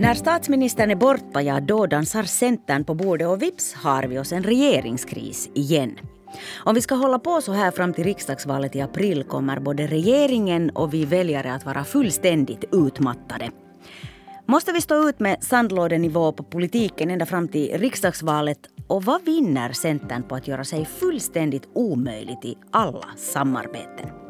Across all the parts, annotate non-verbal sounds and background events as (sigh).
När statsministern är borta, ja då dansar Centern på bordet och vips har vi oss en regeringskris igen. Om vi ska hålla på så här fram till riksdagsvalet i april kommer både regeringen och vi väljare att vara fullständigt utmattade. Måste vi stå ut med sandlådenivå på politiken ända fram till riksdagsvalet? Och vad vinner Centern på att göra sig fullständigt omöjligt i alla samarbeten?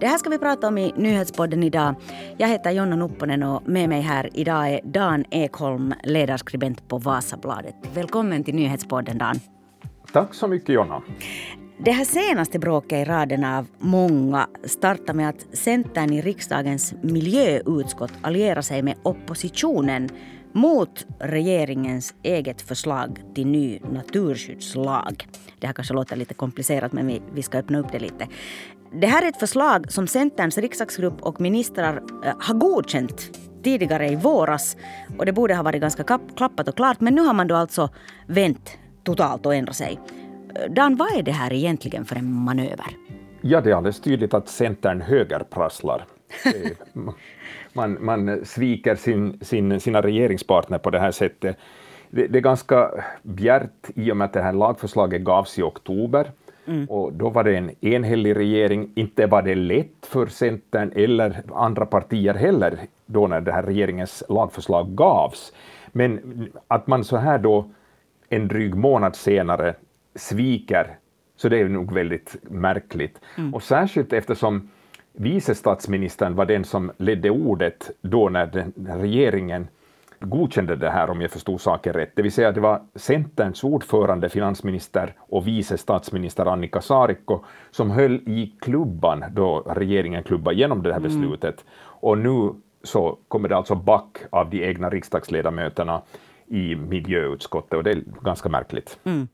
Det här ska vi prata om i nyhetspodden idag. Jag heter Jonna Nupponen och med mig här idag är Dan Ekholm, ledarskribent på Vasabladet. Välkommen till nyhetspodden Dan. Tack så mycket Jonna. Det här senaste bråket i raden av många startar med att Centern i riksdagens miljöutskott allierar sig med oppositionen mot regeringens eget förslag till ny naturskyddslag. Det här kanske låter lite komplicerat men vi, vi ska öppna upp det lite. Det här är ett förslag som Centerns riksdagsgrupp och ministrar eh, har godkänt tidigare i våras och det borde ha varit ganska klappat och klart men nu har man då alltså vänt totalt och ändrat sig. Eh, Dan, vad är det här egentligen för en manöver? Ja, det är alldeles tydligt att Centern högerprasslar. (laughs) man, man sviker sin, sin, sina regeringspartner på det här sättet. Det, det, är ganska bjärt i och med att det här lagförslaget gavs i oktober. Mm. Och då var det en enhällig regering. Inte var det lätt för Centern eller andra partier heller då när det här regeringens lagförslag gavs. Men att man så här då en dryg månad senare sviker, så det är nog väldigt märkligt. Mm. Och särskilt eftersom vice statsministern var den som ledde ordet då när den, regeringen godkände det här, om jag förstod saken rätt. Det vill säga det var Centerns ordförande, finansminister och vice statsminister Annika Saarikko som höll i klubban då regeringen klubbade igenom det här mm. beslutet. Mm. Och nu så kommer det alltså back av de egna riksdagsledamöterna i miljöutskottet och det är ganska märkligt. Mm.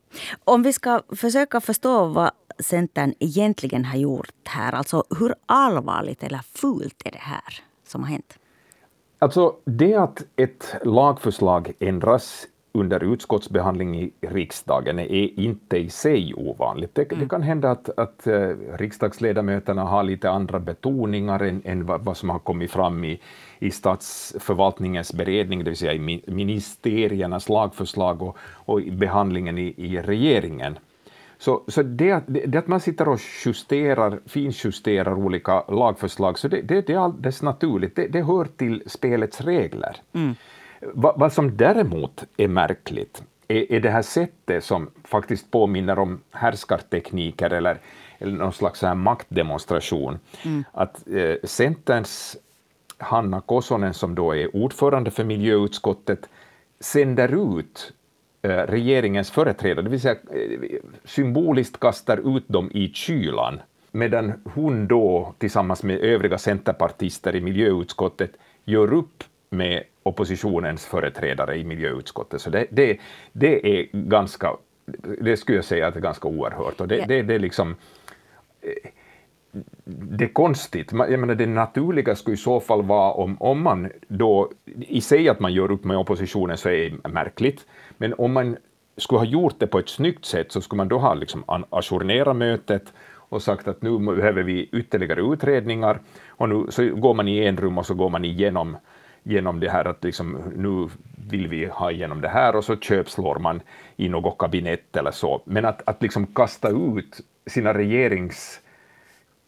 Om vi ska försöka förstå vad Centern egentligen har gjort här, alltså hur allvarligt eller fult är det här som har hänt? Alltså det att ett lagförslag ändras under utskottsbehandling i riksdagen är inte i sig ovanligt. Det, mm. det kan hända att, att uh, riksdagsledamöterna har lite andra betoningar än, än vad, vad, som har kommit fram i, i statsförvaltningens beredning, det vill säga i ministeriernas lagförslag och, och behandlingen i, i regeringen. Så, så det, det, att man sitter och justerar, finjusterar olika lagförslag, så det, det, det är alldeles naturligt. Det, det hör till spelets regler. Mm. Va, vad som däremot är märkligt är, är det här sättet som faktiskt påminner om härskartekniker eller, eller någon slags här maktdemonstration. Mm. Att eh, Centerns Hanna Kosonen, som då är ordförande för miljöutskottet, sänder ut regeringens företrädare, det vill säga eh, symboliskt kastar ut dem i kylan, medan hon då tillsammans med övriga centerpartister i miljöutskottet gör upp med oppositionens företrädare i miljöutskottet. Så det, det, det är ganska, det skulle jag säga att det är ganska oerhört. Och det, yeah. det, det är liksom eh, det är konstigt. Jag menar, det naturliga skulle i så fall vara om, om man då, i sig att man gör upp med oppositionen så är det märkligt, men om man skulle ha gjort det på ett snyggt sätt så skulle man då ha liksom ajournerat mötet och sagt att nu behöver vi ytterligare utredningar och nu så går man i en rum och så går man igenom genom det här att liksom, nu vill vi ha igenom det här och så köpslår man i något kabinett eller så. Men att, att liksom kasta ut sina regerings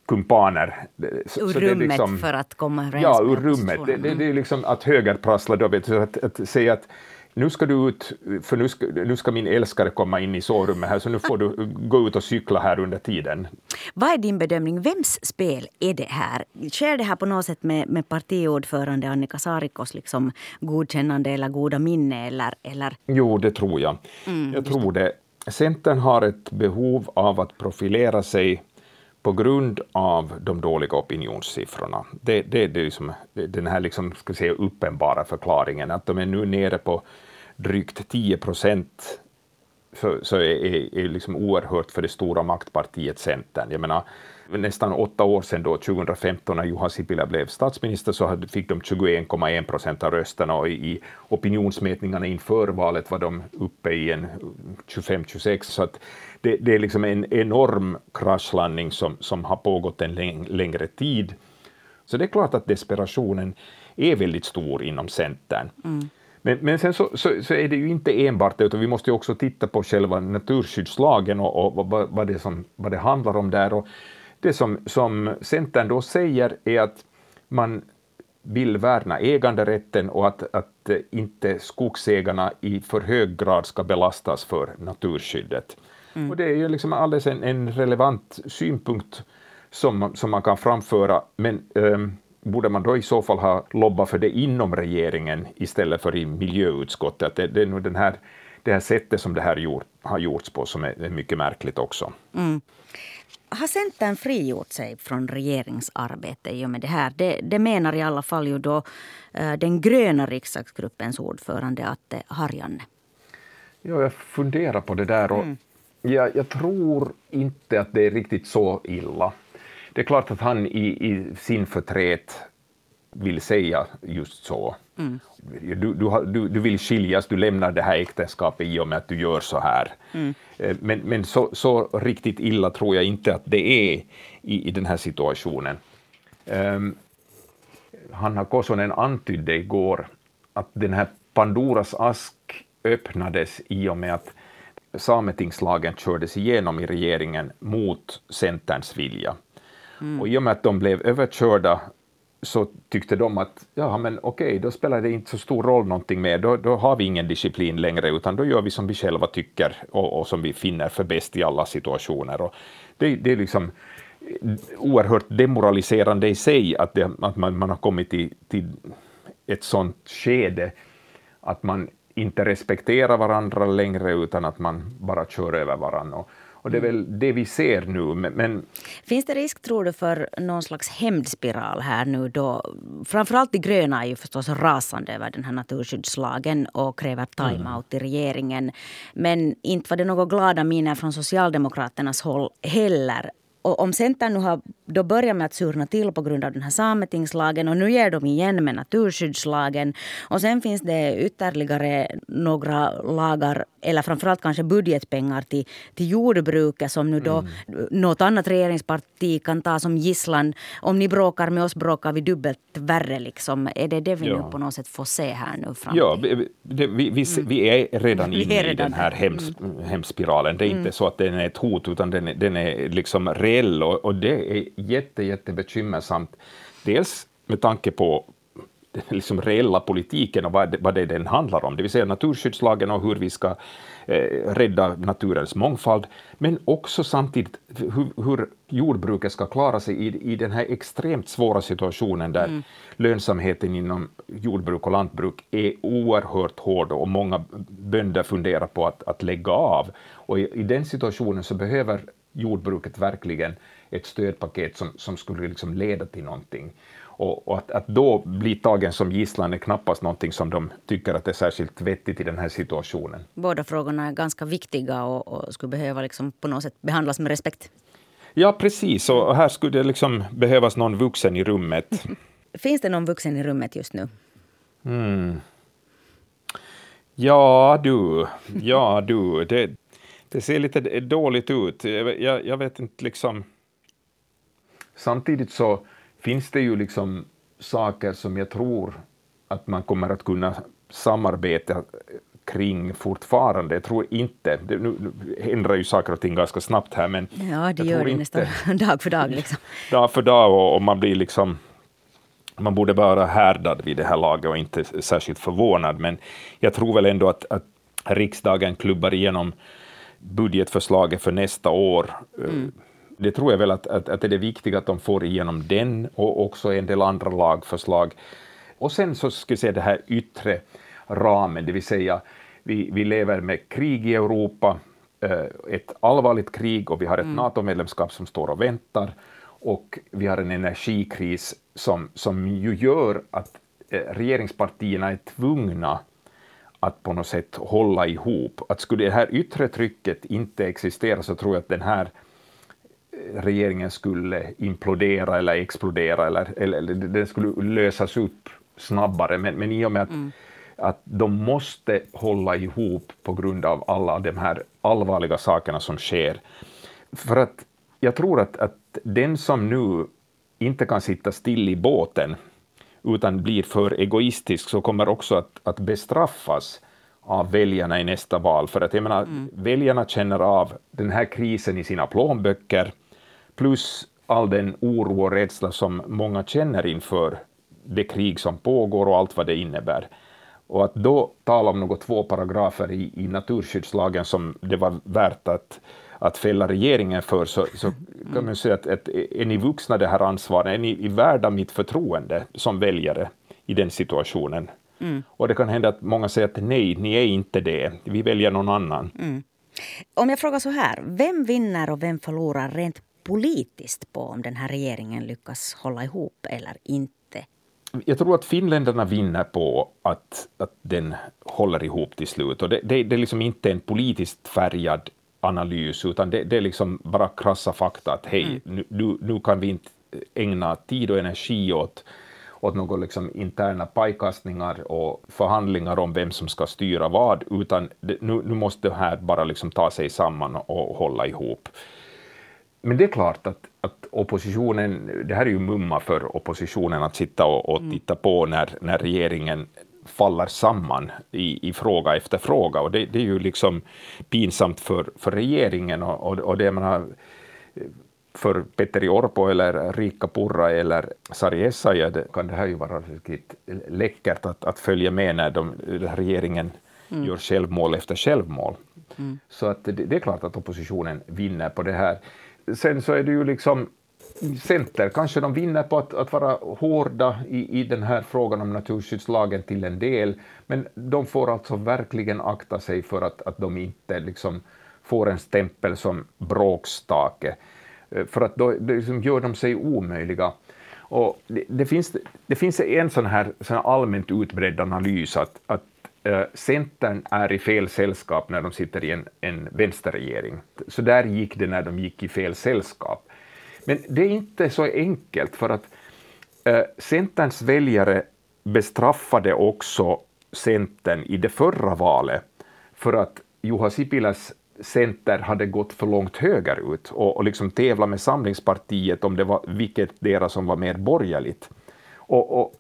kumpaner. ur så rummet liksom, för att komma överens Ja, ur rummet. Det, det, det, är liksom att högerprassla då, vet du, att, att säga att nu ska du ut, för nu ska, nu ska min älskare komma in i sovrummet här, så nu får du gå ut och cykla här under tiden. Vad är din bedömning? Vems spel är det här? Sker det här på något sätt med, med partiordförande Annika Saarikos liksom godkännande eller goda minne? Eller, eller? Jo, det tror jag. Mm, jag tror det. Centern har ett behov av att profilera sig på grund av de dåliga opinionssiffrorna. Det, det, det är liksom, den här liksom, ska säga, uppenbara förklaringen, att de är nu nere på drygt 10 procent så, så är, är liksom oerhört för det stora maktpartiet Centern. Jag menar, nästan åtta år sedan, då, 2015, när Juha Sipilä blev statsminister, så fick de 21,1 procent av rösterna och i opinionsmätningarna inför valet var de uppe i en 25-26, så att det, det, är liksom en enorm kraschlandning som, som har pågått en läng, längre tid. Så det är klart att desperationen är väldigt stor inom Centern. Mm. Men, men sen så, så, så, är det ju inte enbart det, utan vi måste också titta på själva naturskyddslagen och, och vad, vad, det som, vad det handlar om där. Och det som, som Centern då säger är att man vill värna äganderätten och att, att inte skogsägarna i för hög grad ska belastas för naturskyddet. Mm. Och det är ju liksom alldeles en, en relevant synpunkt som, som man kan framföra, men um, borde man då i så fall ha lobbat för det inom regeringen istället för i miljöutskottet? Det, det är nog den här, det här sättet som det här gjort, har gjorts på som är, är mycket märkligt också. Mm. Har Centern frigjort sig från regeringsarbete i och med det här? Det, det menar i alla fall ju då uh, den gröna riksdagsgruppens ordförande Atte Harjanne. Ja, jag funderar på det där och mm. jag, jag tror inte att det är riktigt så illa. Det är klart att han i, i sin förtret vill säga just så. Mm. Du, du, du, vill skiljas, du lämnar det här äktenskapet i och med att du gör så här. Mm. Eh, men, men så, så, riktigt illa tror jag inte att det är i, i den här situationen. Um, Hanna Kosonen antydde igår att den här Pandoras ask öppnades i och med att sametingslagen kördes igenom i regeringen mot Centerns vilja. Mm. Och i och med att de blev överkörda så tyckte de att ja, men okej, då spelar det inte så stor roll någonting mer, då, då har vi ingen disciplin längre, utan då gör vi som vi själva tycker och, och som vi finner för bäst i alla situationer. Och det, det är liksom oerhört demoraliserande i sig att, det, att man, man har kommit till, till ett sånt skede att man inte respekterar varandra längre, utan att man bara kör över varandra. Och, och det är väl det vi ser nu. Men, Finns det risk, tror du, för någon slags hämndspiral här nu då? Framförallt de gröna är ju förstås rasande över den här naturskyddslagen och kräver timeout mm. i regeringen. Men inte var det några glada miner från Socialdemokraternas håll heller. Och om Centern nu har då börjat med att surna till på grund av den här sametingslagen och nu ger de igen med naturskyddslagen. Och sen finns det ytterligare några lagar, eller framförallt kanske budgetpengar till, till jordbruket som nu då mm. något annat regeringsparti kan ta som gisslan. Om ni bråkar med oss bråkar vi dubbelt värre. Liksom. Är det det vi ja. nu på något sätt får se här nu? Fram ja, vi, vi, vi, mm. vi är redan (laughs) inne är redan i den här mm. hemspiralen. Det är inte mm. så att den är ett hot, utan den, den är liksom reell och, och det är jätte, jättebekymmersamt. Dels med tanke på (laughs) liksom reella politiken och vad det, vad det den handlar om, det vill säga naturskyddslagen och hur vi ska eh, rädda naturens mångfald, men också samtidigt hur, hur jordbruket ska klara sig i, i den här extremt svåra situationen där mm. lönsamheten inom jordbruk och lantbruk är oerhört hård och många bönder funderar på att, att lägga av. Och i, i den situationen så behöver jordbruket verkligen ett stödpaket som, som skulle liksom leda till någonting. Och, och att, att, då bli tagen som gisslan är knappast någonting som de tycker att är särskilt vettigt i den här situationen. Båda frågorna är ganska viktiga och, och skulle behöva liksom på något sätt behandlas med respekt. Ja, precis. Och här skulle det liksom behövas någon vuxen i rummet. (laughs) Finns det någon vuxen i rummet just nu? Mm. Ja, du. Ja, du. Det, det ser lite dåligt ut. Jag, jag vet inte liksom... Samtidigt så finns det ju liksom saker som jag tror att man kommer att kunna samarbeta kring fortfarande. Jag tror inte, det, nu ändrar ju saker och ting ganska snabbt här, men... Ja, det gör det nästan (laughs) dag för dag. Liksom. Dag för dag och, och, man blir liksom... Man borde vara härdad vid det här laget och inte särskilt förvånad, men jag tror väl ändå att, att riksdagen klubbar igenom budgetförslaget för nästa år. Mm det tror jag väl att, att, att det är viktigt att de får igenom den och också en del andra lagförslag. Och sen så ska jag säga det här yttre ramen, det vill säga vi, vi lever med krig i Europa, eh, ett allvarligt krig och vi har ett mm. NATO-medlemskap som står och väntar och vi har en energikris som, som ju gör att eh, regeringspartierna är tvungna att på något sätt hålla ihop. Att skulle det här yttre trycket inte existera så tror jag att den här regeringen skulle implodera eller explodera eller, eller, eller den skulle lösas upp snabbare. Men, men i och med att, mm. att de måste hålla ihop på grund av alla de här allvarliga sakerna som sker. För att jag tror att, att den som nu inte kan sitta still i båten utan blir för egoistisk så kommer också att, att bestraffas av väljarna i nästa val. För att jag menar, mm. väljarna känner av den här krisen i sina plånböcker plus all den oro och rädsla som många känner inför det krig som pågår och allt vad det innebär. Och att då tala om några två paragrafer i, i naturskyddslagen som det var värt att, att fälla regeringen för, så, så kan man säga att, att är ni vuxna det här ansvaret, är ni värda mitt förtroende som väljare i den situationen? Mm. Och det kan hända att många säger att nej, ni är inte det, vi väljer någon annan. Mm. Om jag frågar så här, vem vinner och vem förlorar rent politiskt på om den här regeringen lyckas hålla ihop eller inte? jag tror att finländarna vinner på att, att den håller ihop till slut. Och det, det, det är liksom inte en politiskt färgad analys, utan det, det är liksom bara krassa fakta att hej, mm. nu, nu kan vi inte ägna tid och energi åt, åt några liksom interna pajkastningar och förhandlingar om vem som ska styra vad, utan det, nu, nu måste det här bara liksom ta sig samman och hålla ihop. Men det är klart att, att oppositionen, det här är ju mumma för oppositionen att sitta och, och mm. titta på när, när regeringen faller samman i, i fråga efter fråga och det, det, är ju liksom pinsamt för, för regeringen och, och, och det man för Petteri Orpo eller Rika Purra eller Sari Essayah kan det här ju vara riktigt läckert att, att följa med när de, regeringen mm. gör självmål efter självmål. Mm. Så att det, det, är klart att oppositionen vinner på det här sen så är det ju liksom Center, kanske de vinner på att, att vara hårda i, i den här frågan om naturskyddslagen till en del, men de får alltså verkligen akta sig för att, att de inte liksom får en stämpel som bråkstake, eh, för att då liksom gör de sig omöjliga. Och det, det, finns, det finns en sån här, sån här allmänt utbredd analys att, att eh, Centern är i fel sällskap när de sitter i en, en vänsterregering. Så där gick det när de gick i fel sällskap. Men det är inte så enkelt, för att eh, Centerns väljare bestraffade också Centern i det förra valet för att Juha Sipiläs Center hade gått för långt högerut och, och liksom tävlat med Samlingspartiet om det var vilket deras som var mer borgerligt. Och, och,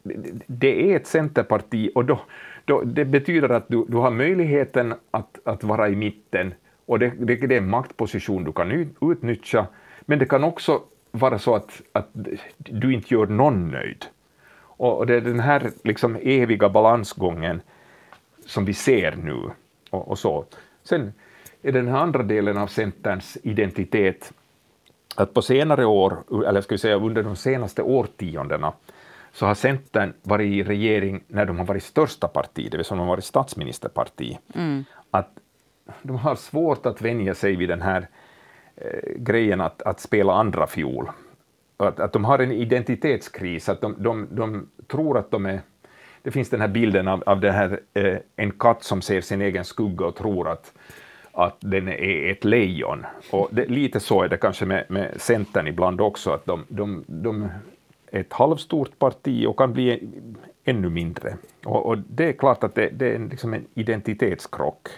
det är ett centerparti och då, då, det betyder att du, du har möjligheten att, att vara i mitten och det, det, det är en maktposition du kan utnyttja, men det kan också vara så att, att du inte gör någon nöjd. Och det är den här liksom eviga balansgången som vi ser nu. Och, och, så. Sen är den här andra delen av Centerns identitet att på senare år, eller ska vi säga under de senaste årtiondena, så har Centern varit i regering när de har varit största parti, det vill säga de har varit statsministerparti. Mm. Att de har svårt att vänja sig vid den här Eh, grejen att, att spela andra fiol. Att, att de har en identitetskris, att de, de, de tror att de är det finns den här bilden av, av den här, eh, en katt som ser sin egen skugga och tror att, att den är ett lejon. Och det, lite så är det kanske med, med Centern ibland också, att de, de, de ett halvstort parti och kan bli ännu mindre. Och, och det är klart att det, det är liksom en identitetskrock.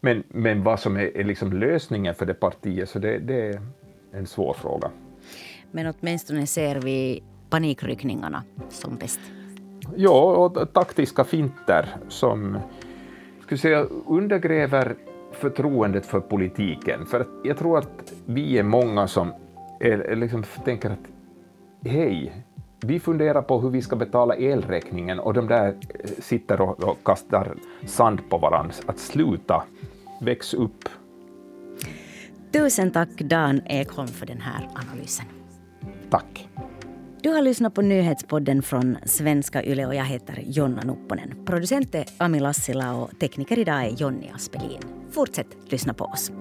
Men, men vad som är, är liksom lösningen för det partiet, så det, det är en svår fråga. Men åtminstone ser vi panikryckningarna som bäst. Ja, och taktiska finter som skulle säga, undergräver förtroendet för politiken. För jag tror att vi är många som är, liksom tänker att hej, vi funderar på hur vi ska betala elräkningen och de där eh, sitter och, och kastar sand på varandra. Att sluta, väx upp. Tusen tack Dan Ekholm för den här analysen. Tack. Du har lyssnat på nyhetspodden från Svenska Yle och jag heter Jonna Nupponen. Producent är Ami Lassila och tekniker idag är Jonny Aspelin. Fortsätt lyssna på oss.